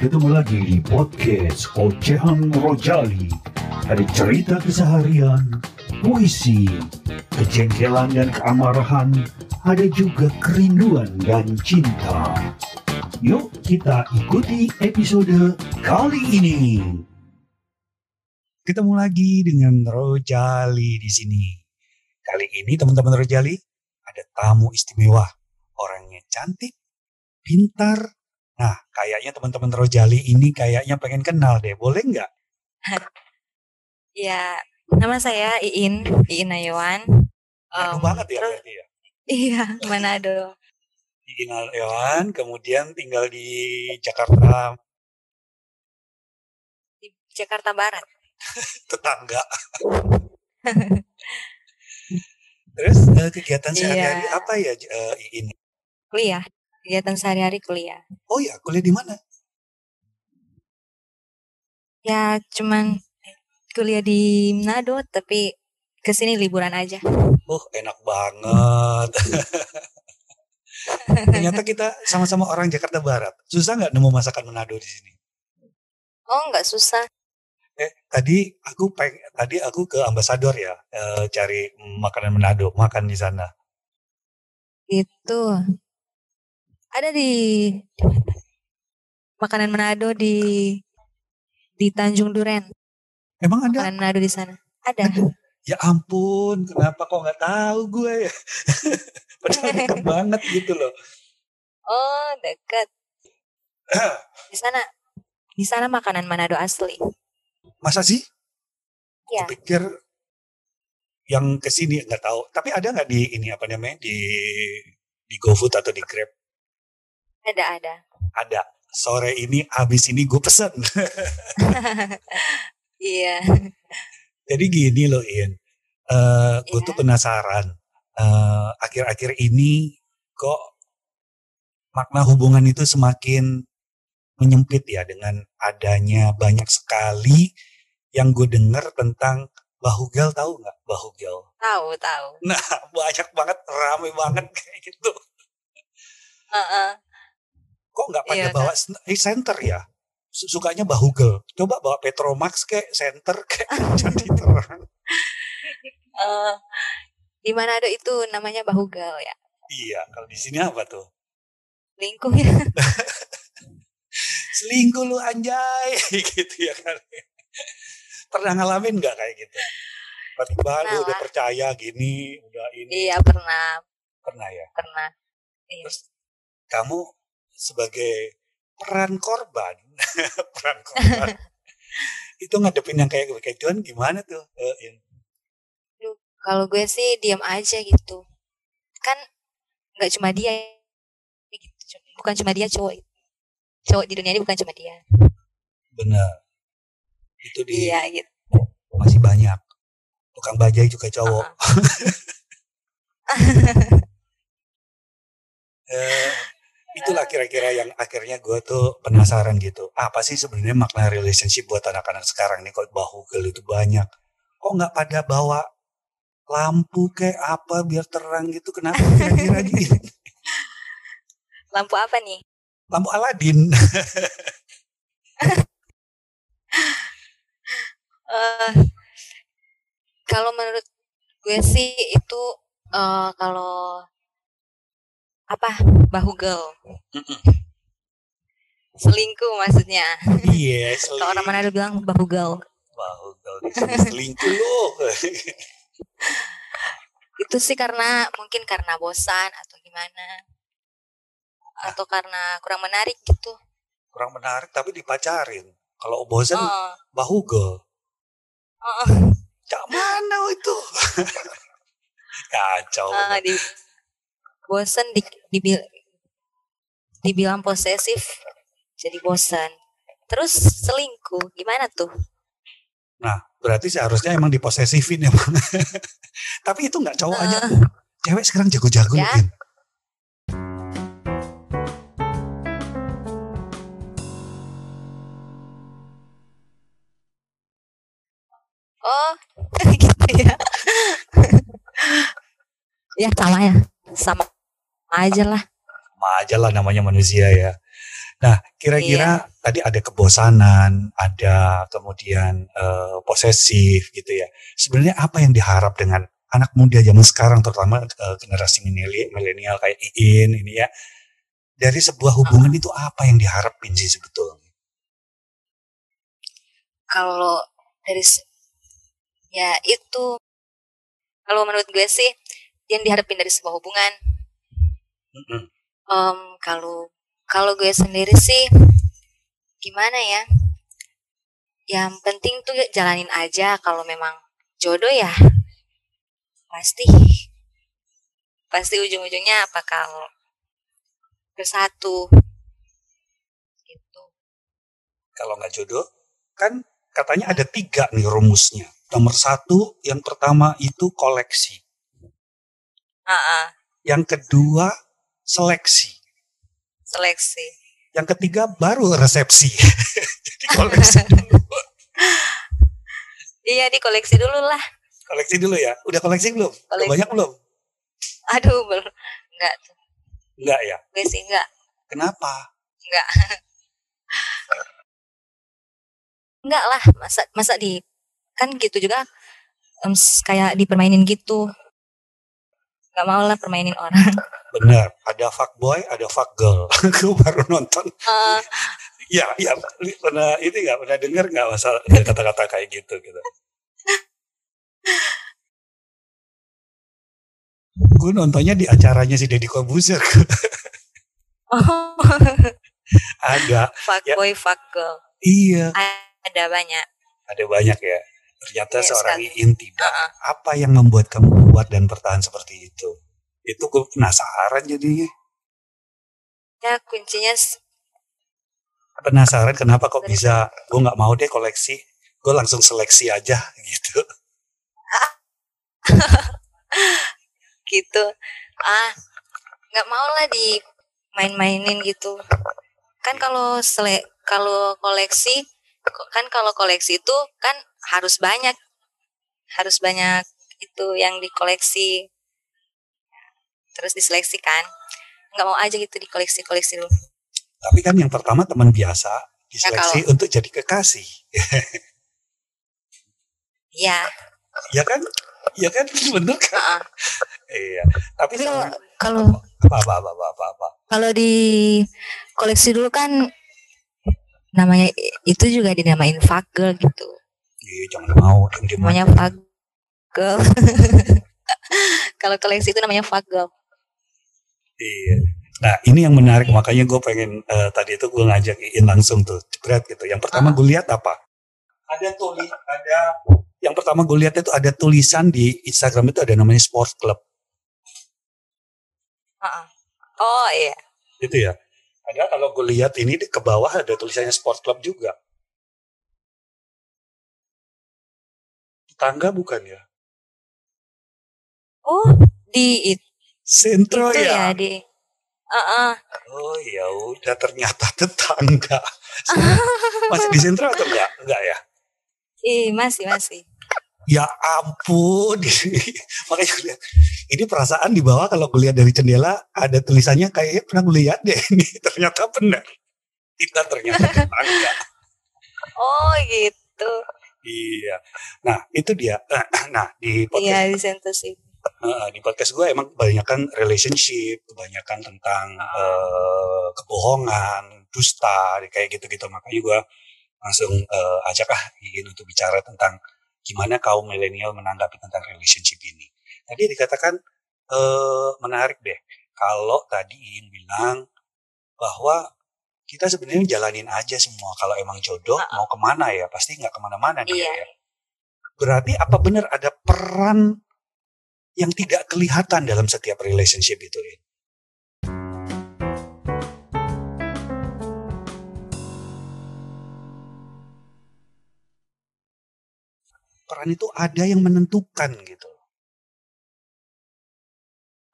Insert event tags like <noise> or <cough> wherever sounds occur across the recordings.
Ketemu lagi di podcast Ocehan Rojali. Ada cerita keseharian, puisi, kejengkelan dan keamarahan, ada juga kerinduan dan cinta. Yuk kita ikuti episode kali ini. Ketemu lagi dengan Rojali di sini. Kali ini teman-teman Rojali ada tamu istimewa. Orangnya cantik, pintar. Nah, kayaknya teman-teman Rojali ini kayaknya pengen kenal deh. Boleh nggak? <laughs> Ya, nama saya Iin, Iin Ayawan. Manado Em, banget ya terus- berarti ya. <laughs> Iya, Manado. Di Inayawan, kemudian tinggal di Jakarta Di Jakarta Barat. <laughs> tetangga. Terus eh, kegiatan Iya. sehari-hari apa ya eh, Iin? Kuliah. Kegiatan sehari-hari kuliah. Oh ya, kuliah di mana? Ya, cuman kuliah di Manado, tapi ke sini liburan aja. Oh, enak banget. <laughs> Ternyata kita sama-sama orang Jakarta Barat. Susah nggak nemu masakan Manado di sini? Oh, nggak susah. Eh, tadi aku peng, tadi aku ke ambasador ya, eh, cari makanan Manado, makan di sana. Itu ada di makanan Manado di di Tanjung Duren. Emang ada? Makanan Manado di sana. Ada. Ya ampun, kenapa kok nggak tahu gue ya? <laughs> Padahal deket <laughs> banget gitu loh. Oh, dekat. <clears throat> Di sana di sana makanan Manado asli. Masa sih? Iya. Pikir yang ke sini nggak tahu. Tapi ada nggak di ini apa namanya di di GoFood atau di Grab? Ada ada. Ada. Sore ini habis ini gue pesen. <laughs> Iya. Jadi gini loh In, Eh gue Iya. tuh penasaran. Eh, Akhir-akhir ini kok makna hubungan itu semakin menyempit ya dengan adanya banyak sekali yang gue dengar tentang bahugal tahu nggak bahugal? Tahu tahu. Nah <laughs> banyak banget, rame banget kayak gitu. Heeh. Kok nggak pada Iya, bawa sen- eh, center ya? Su- Sukanya bahugal. Coba bawa Petromax kayak center kayak <laughs> jadi terang. Eh, di Manado itu namanya bahugal ya. Iya, kalau di sini apa tuh? Lingkung ya. <laughs> selingkuh lu anjay <laughs> gitu ya kan pernah ngalamin nggak kayak gitu tiba-tiba lu udah percaya gini udah ini iya pernah pernah ya pernah. Iya. terus kamu sebagai peran korban <laughs> peran korban <laughs> itu ngadepin yang kayak kayak gituan gimana tuh In? Kalau gue sih diam aja gitu. Kan nggak cuma dia gitu. Bukan cuma dia cowok. Cowok di dunia ini bukan cuma dia. benar itu di Iya gitu. masih banyak tukang bajai juga cowok <laughs> Eh, itulah kira-kira yang akhirnya gue tuh penasaran gitu. Apa sih sebenarnya makna relationship buat anak-anak sekarang nih? Kok bahugel itu banyak? Kok nggak pada bawa lampu kayak apa biar terang gitu? Kenapa kira-kira <laughs> gitu? Lampu apa nih? Lampu Aladin. <laughs> eh kalau menurut gue sih itu eh kalau apa bahugel selingkuh maksudnya Iya, <laughs> kalau orang. Manado bilang bahugel Bahugel di sini selingkuh loh. <laughs> itu sih karena mungkin karena bosan atau gimana atau karena kurang menarik gitu Kurang menarik tapi dipacarin. Kalau bosan oh, bahugel. oh, Cak mana itu? <laughs> Kacau. di bosan di, dibil- dibilang posesif jadi bosan terus selingkuh gimana tuh Nah, berarti seharusnya emang diposesifin emang. <laughs> Tapi itu nggak cowok aja. Eh, Cewek sekarang jago-jago Ya. loh, In. oh <laughs> gitu ya <laughs> ya sama ya sama aja lah Sama aja lah namanya manusia ya. Nah, kira-kira tadi ada kebosanan, ada kemudian eh, posesif gitu ya. Sebenarnya apa yang diharap dengan anak muda zaman sekarang, terutama eh, generasi milenial milenial kayak Iin ini ya, dari sebuah hubungan itu apa yang diharapin sih sebetulnya? Kalau dari ya itu kalau menurut gue sih yang diharapin dari sebuah hubungan Em, kalau kalau gue sendiri sih gimana ya yang penting tuh jalanin aja kalau memang jodoh ya pasti pasti ujung-ujungnya apa kalau bersatu gitu Kalau nggak jodoh, kan katanya ada tiga nih rumusnya. Nomor satu, yang pertama itu koleksi. Ah, ah, Yang kedua, seleksi. seleksi Yang ketiga, baru resepsi. Jadi <laughs> koleksi dulu. iya di koleksi dulu lah Koleksi dulu ya. Udah koleksi belum? Udah Koleksi. banyak belum? aduh belum enggak tuh Enggak ya. gue sih enggak Kenapa? enggak <laughs> enggak lah masa masa di kan gitu juga kayak dipermainin gitu nggak mau lah permainin orang <laughs> Benar. Ada fuckboy, ada fuckgirl. <laughs> Aku baru nonton. Eh, Ya, ya. Pernah itu nggak pernah dengar nggak masalah kata-kata kayak gitu gitu. Gue nontonnya di acaranya si Deddy Corbuzier. oh, <laughs> ada. fuck boy fuck girl Iya. ada banyak Ada banyak ya. Ternyata Iya, seorang sekali. Iin tidak. Heeh. Apa yang membuat kamu kuat dan bertahan seperti itu? Itu gue penasaran jadinya. ya kuncinya Penasaran kenapa kok bisa gue nggak mau deh koleksi. Gue langsung seleksi aja <laughs> gitu. <laughs> gitu ah nggak mau lah di main-mainin gitu kan kalau sele kalau koleksi ko- kan kalau koleksi itu kan harus banyak harus banyak itu yang dikoleksi terus diseleksi kan nggak mau aja gitu dikoleksi koleksi dulu Tapi kan yang pertama teman biasa diseleksi untuk jadi kekasih. ya Ya kan? Ya kan? Bener kan? Iya. Tapi tapi kalau sama- kalau apa apa apa apa apa. apa. kalau di koleksi dulu kan namanya itu juga dinamain fuck girl gitu Iya, jangan mau diem namanya fuck girl <laughs> kalau koleksi itu namanya fuck girl Iya. Nah ini yang menarik makanya gue pengen eh, tadi itu gue ngajak Iin langsung tuh jebret gitu. Yang pertama Ah. gue lihat apa? Ada tulis ada yang pertama gue lihat itu ada tulisan di Instagram itu ada namanya Sport Club Heeh. oh iya gitu ya. Ada kalau gue lihat ini di- ke bawah ada tulisannya Sport Club juga. Tangga bukan ya? oh di it- Sentro itu ya. ya di Heeh. Oh ya udah ternyata tetangga. <laughs> Masih di sentro atau enggak? Enggak ya? Ih, masih masih Ya ampun. <laughs> Makanya gue lihat. Ini perasaan di bawah kalau gue lihat dari jendela ada tulisannya kayak pernah gue lihat deh ini. <laughs> Ternyata benar. Kita ternyata tetangga. oh gitu iya. Nah itu dia. Nah di podcast, iya di sentus itu eh, di podcast gue emang kebanyakan relationship, kebanyakan tentang eh, kebohongan, dusta, kayak gitu-gitu. Makanya gue langsung eh, ajak ah ingin untuk bicara tentang gimana kaum milenial menanggapi tentang relationship ini. Tadi dikatakan eh, menarik deh kalau tadi Iin bilang bahwa kita sebenarnya jalanin aja semua. Kalau emang jodoh mau ke mana ya pasti nggak ke mana-mana Iya. ya. Berarti apa benar ada peran yang tidak kelihatan dalam setiap relationship itu? Peran itu ada yang menentukan gitu.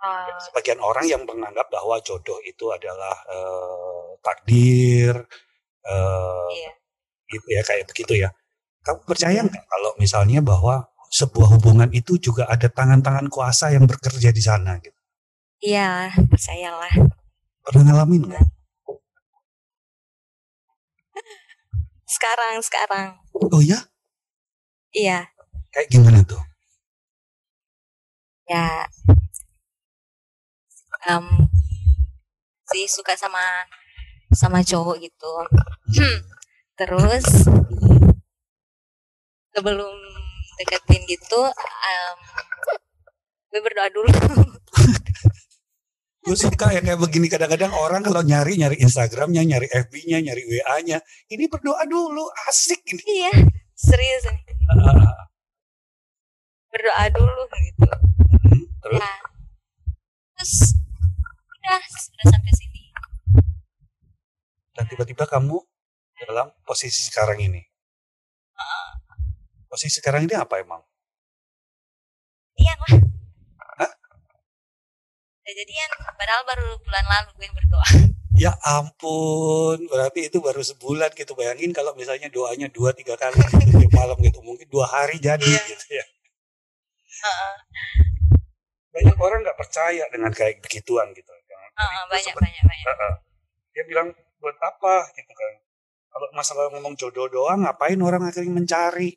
Ah, sebagian orang yang menganggap bahwa jodoh itu adalah eh, takdir, eh, iya gitu ya kayak begitu ya. Kamu percaya nggak kalau misalnya bahwa sebuah hubungan itu juga ada tangan-tangan kuasa yang bekerja di sana gitu? iya percayalah Pernah ngalamin nggak? <laughs> Sekarang, sekarang. Oh ya? Iya, Kayak gimana tuh? ya. Em, sih suka sama sama cowok gitu. Hmm. <clears throat> Terus sebelum deketin gitu, em, gue berdoa dulu. Gue suka ya kayak begini kadang-kadang orang kalau nyari nyari Instagramnya, nyari FB-nya, nyari WA-nya. Ini berdoa dulu, asik ini. iya, serius nih. Ah, Berdoa dulu gitu. hmm, Terus Nah, terus udah sudah sampai sini. dan tiba-tiba kamu dalam posisi sekarang ini. Posisi sekarang ini apa emang? Iya lah. Hah? Udah jadian, padahal baru bulan lalu gue berdoa. Ya ampun, berarti itu baru sebulan gitu. Bayangin kalau misalnya doanya dua tiga kali <laughs> setiap malam gitu, mungkin dua hari jadi Iya. gitu ya. Heeh, Banyak orang nggak percaya dengan kayak begituan gitu. Yang heeh, gue banyak sempet- banyak banyak. Heeh. Dia bilang buat apa gitu kan. Kalau masalah ngomong jodoh doang, ngapain orang akhirnya mencari?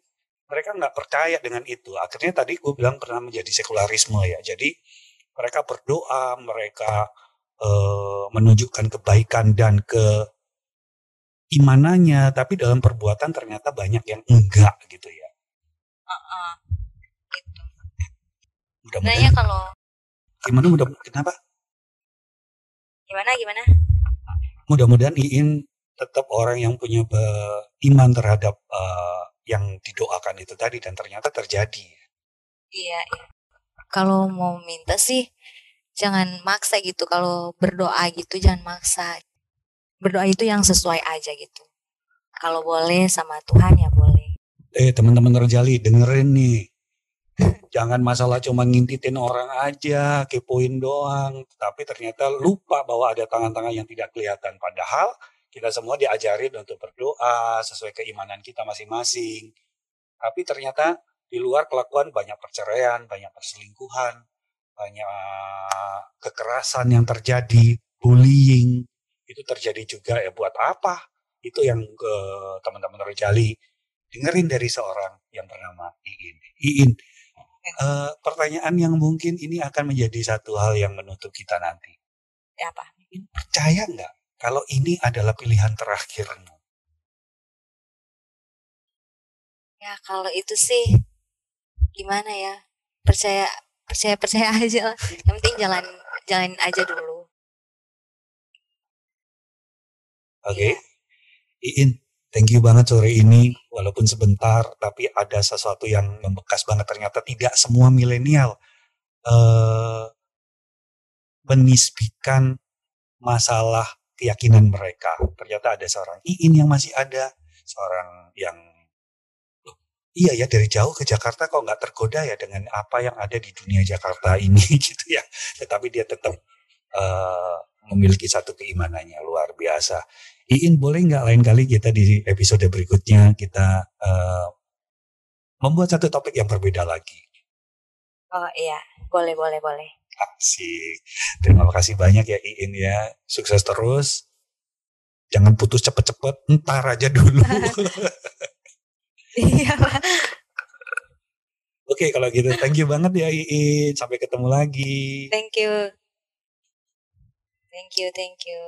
Mereka nggak percaya dengan itu. Akhirnya tadi gue bilang pernah menjadi sekularisme ya. Jadi mereka berdoa, mereka eh, menunjukkan kebaikan dan ke imanannya, tapi dalam perbuatan ternyata banyak yang enggak gitu ya. Heeh. Gitu. Mudah-mudahan Sebenarnya kalau gimana mudah kenapa? gimana gimana? mudah-mudahan Iin tetap orang yang punya iman terhadap eh, yang didoakan itu tadi dan ternyata terjadi. Iya, iya. Kalau mau minta sih jangan maksa gitu. Kalau berdoa gitu jangan maksa. Berdoa itu yang sesuai aja gitu. Kalau boleh sama Tuhan ya boleh. Eh teman-teman Rejali dengerin nih. Jangan masalah cuma ngintitin orang aja, kepoin doang, tapi ternyata lupa bahwa ada tangan-tangan yang tidak kelihatan. Padahal kita semua diajarin untuk berdoa sesuai keimanan kita masing-masing. Tapi ternyata di luar kelakuan banyak perceraian, banyak perselingkuhan, banyak kekerasan yang terjadi, bullying itu terjadi juga ya buat apa? Itu yang ke teman-teman Rejali dengerin dari seorang yang bernama Iin. Iin, eh, pertanyaan yang mungkin ini akan menjadi satu hal yang menutup kita nanti. Ya apa? Iin percaya nggak kalau ini adalah pilihan terakhirmu? Ya kalau itu sih gimana ya? Percaya percaya percaya <laughs> aja lah. Yang penting jalan jalanin aja dulu. Oke, Iin, thank you banget sore ini. Walaupun sebentar, tapi ada sesuatu yang membekas banget. Ternyata tidak semua milenial eh menisbikan masalah keyakinan mereka. Ternyata ada seorang Iin yang masih ada, seorang yang "Loh, iya ya dari jauh ke Jakarta kok nggak tergoda ya dengan apa yang ada di dunia Jakarta <laughs> ini gitu ya. Tetapi dia tetap eh, memiliki satu keimanannya luar biasa. Iin boleh nggak lain kali kita di episode berikutnya kita eh, membuat satu topik yang berbeda lagi. Oh iya, boleh boleh boleh. Asik. Terima kasih banyak ya Iin ya. Sukses terus. Jangan putus cepet-cepet. Ntar aja dulu. Iya. Oke kalau gitu thank you banget ya Iin. Sampai ketemu lagi. Thank you. Thank you, thank you.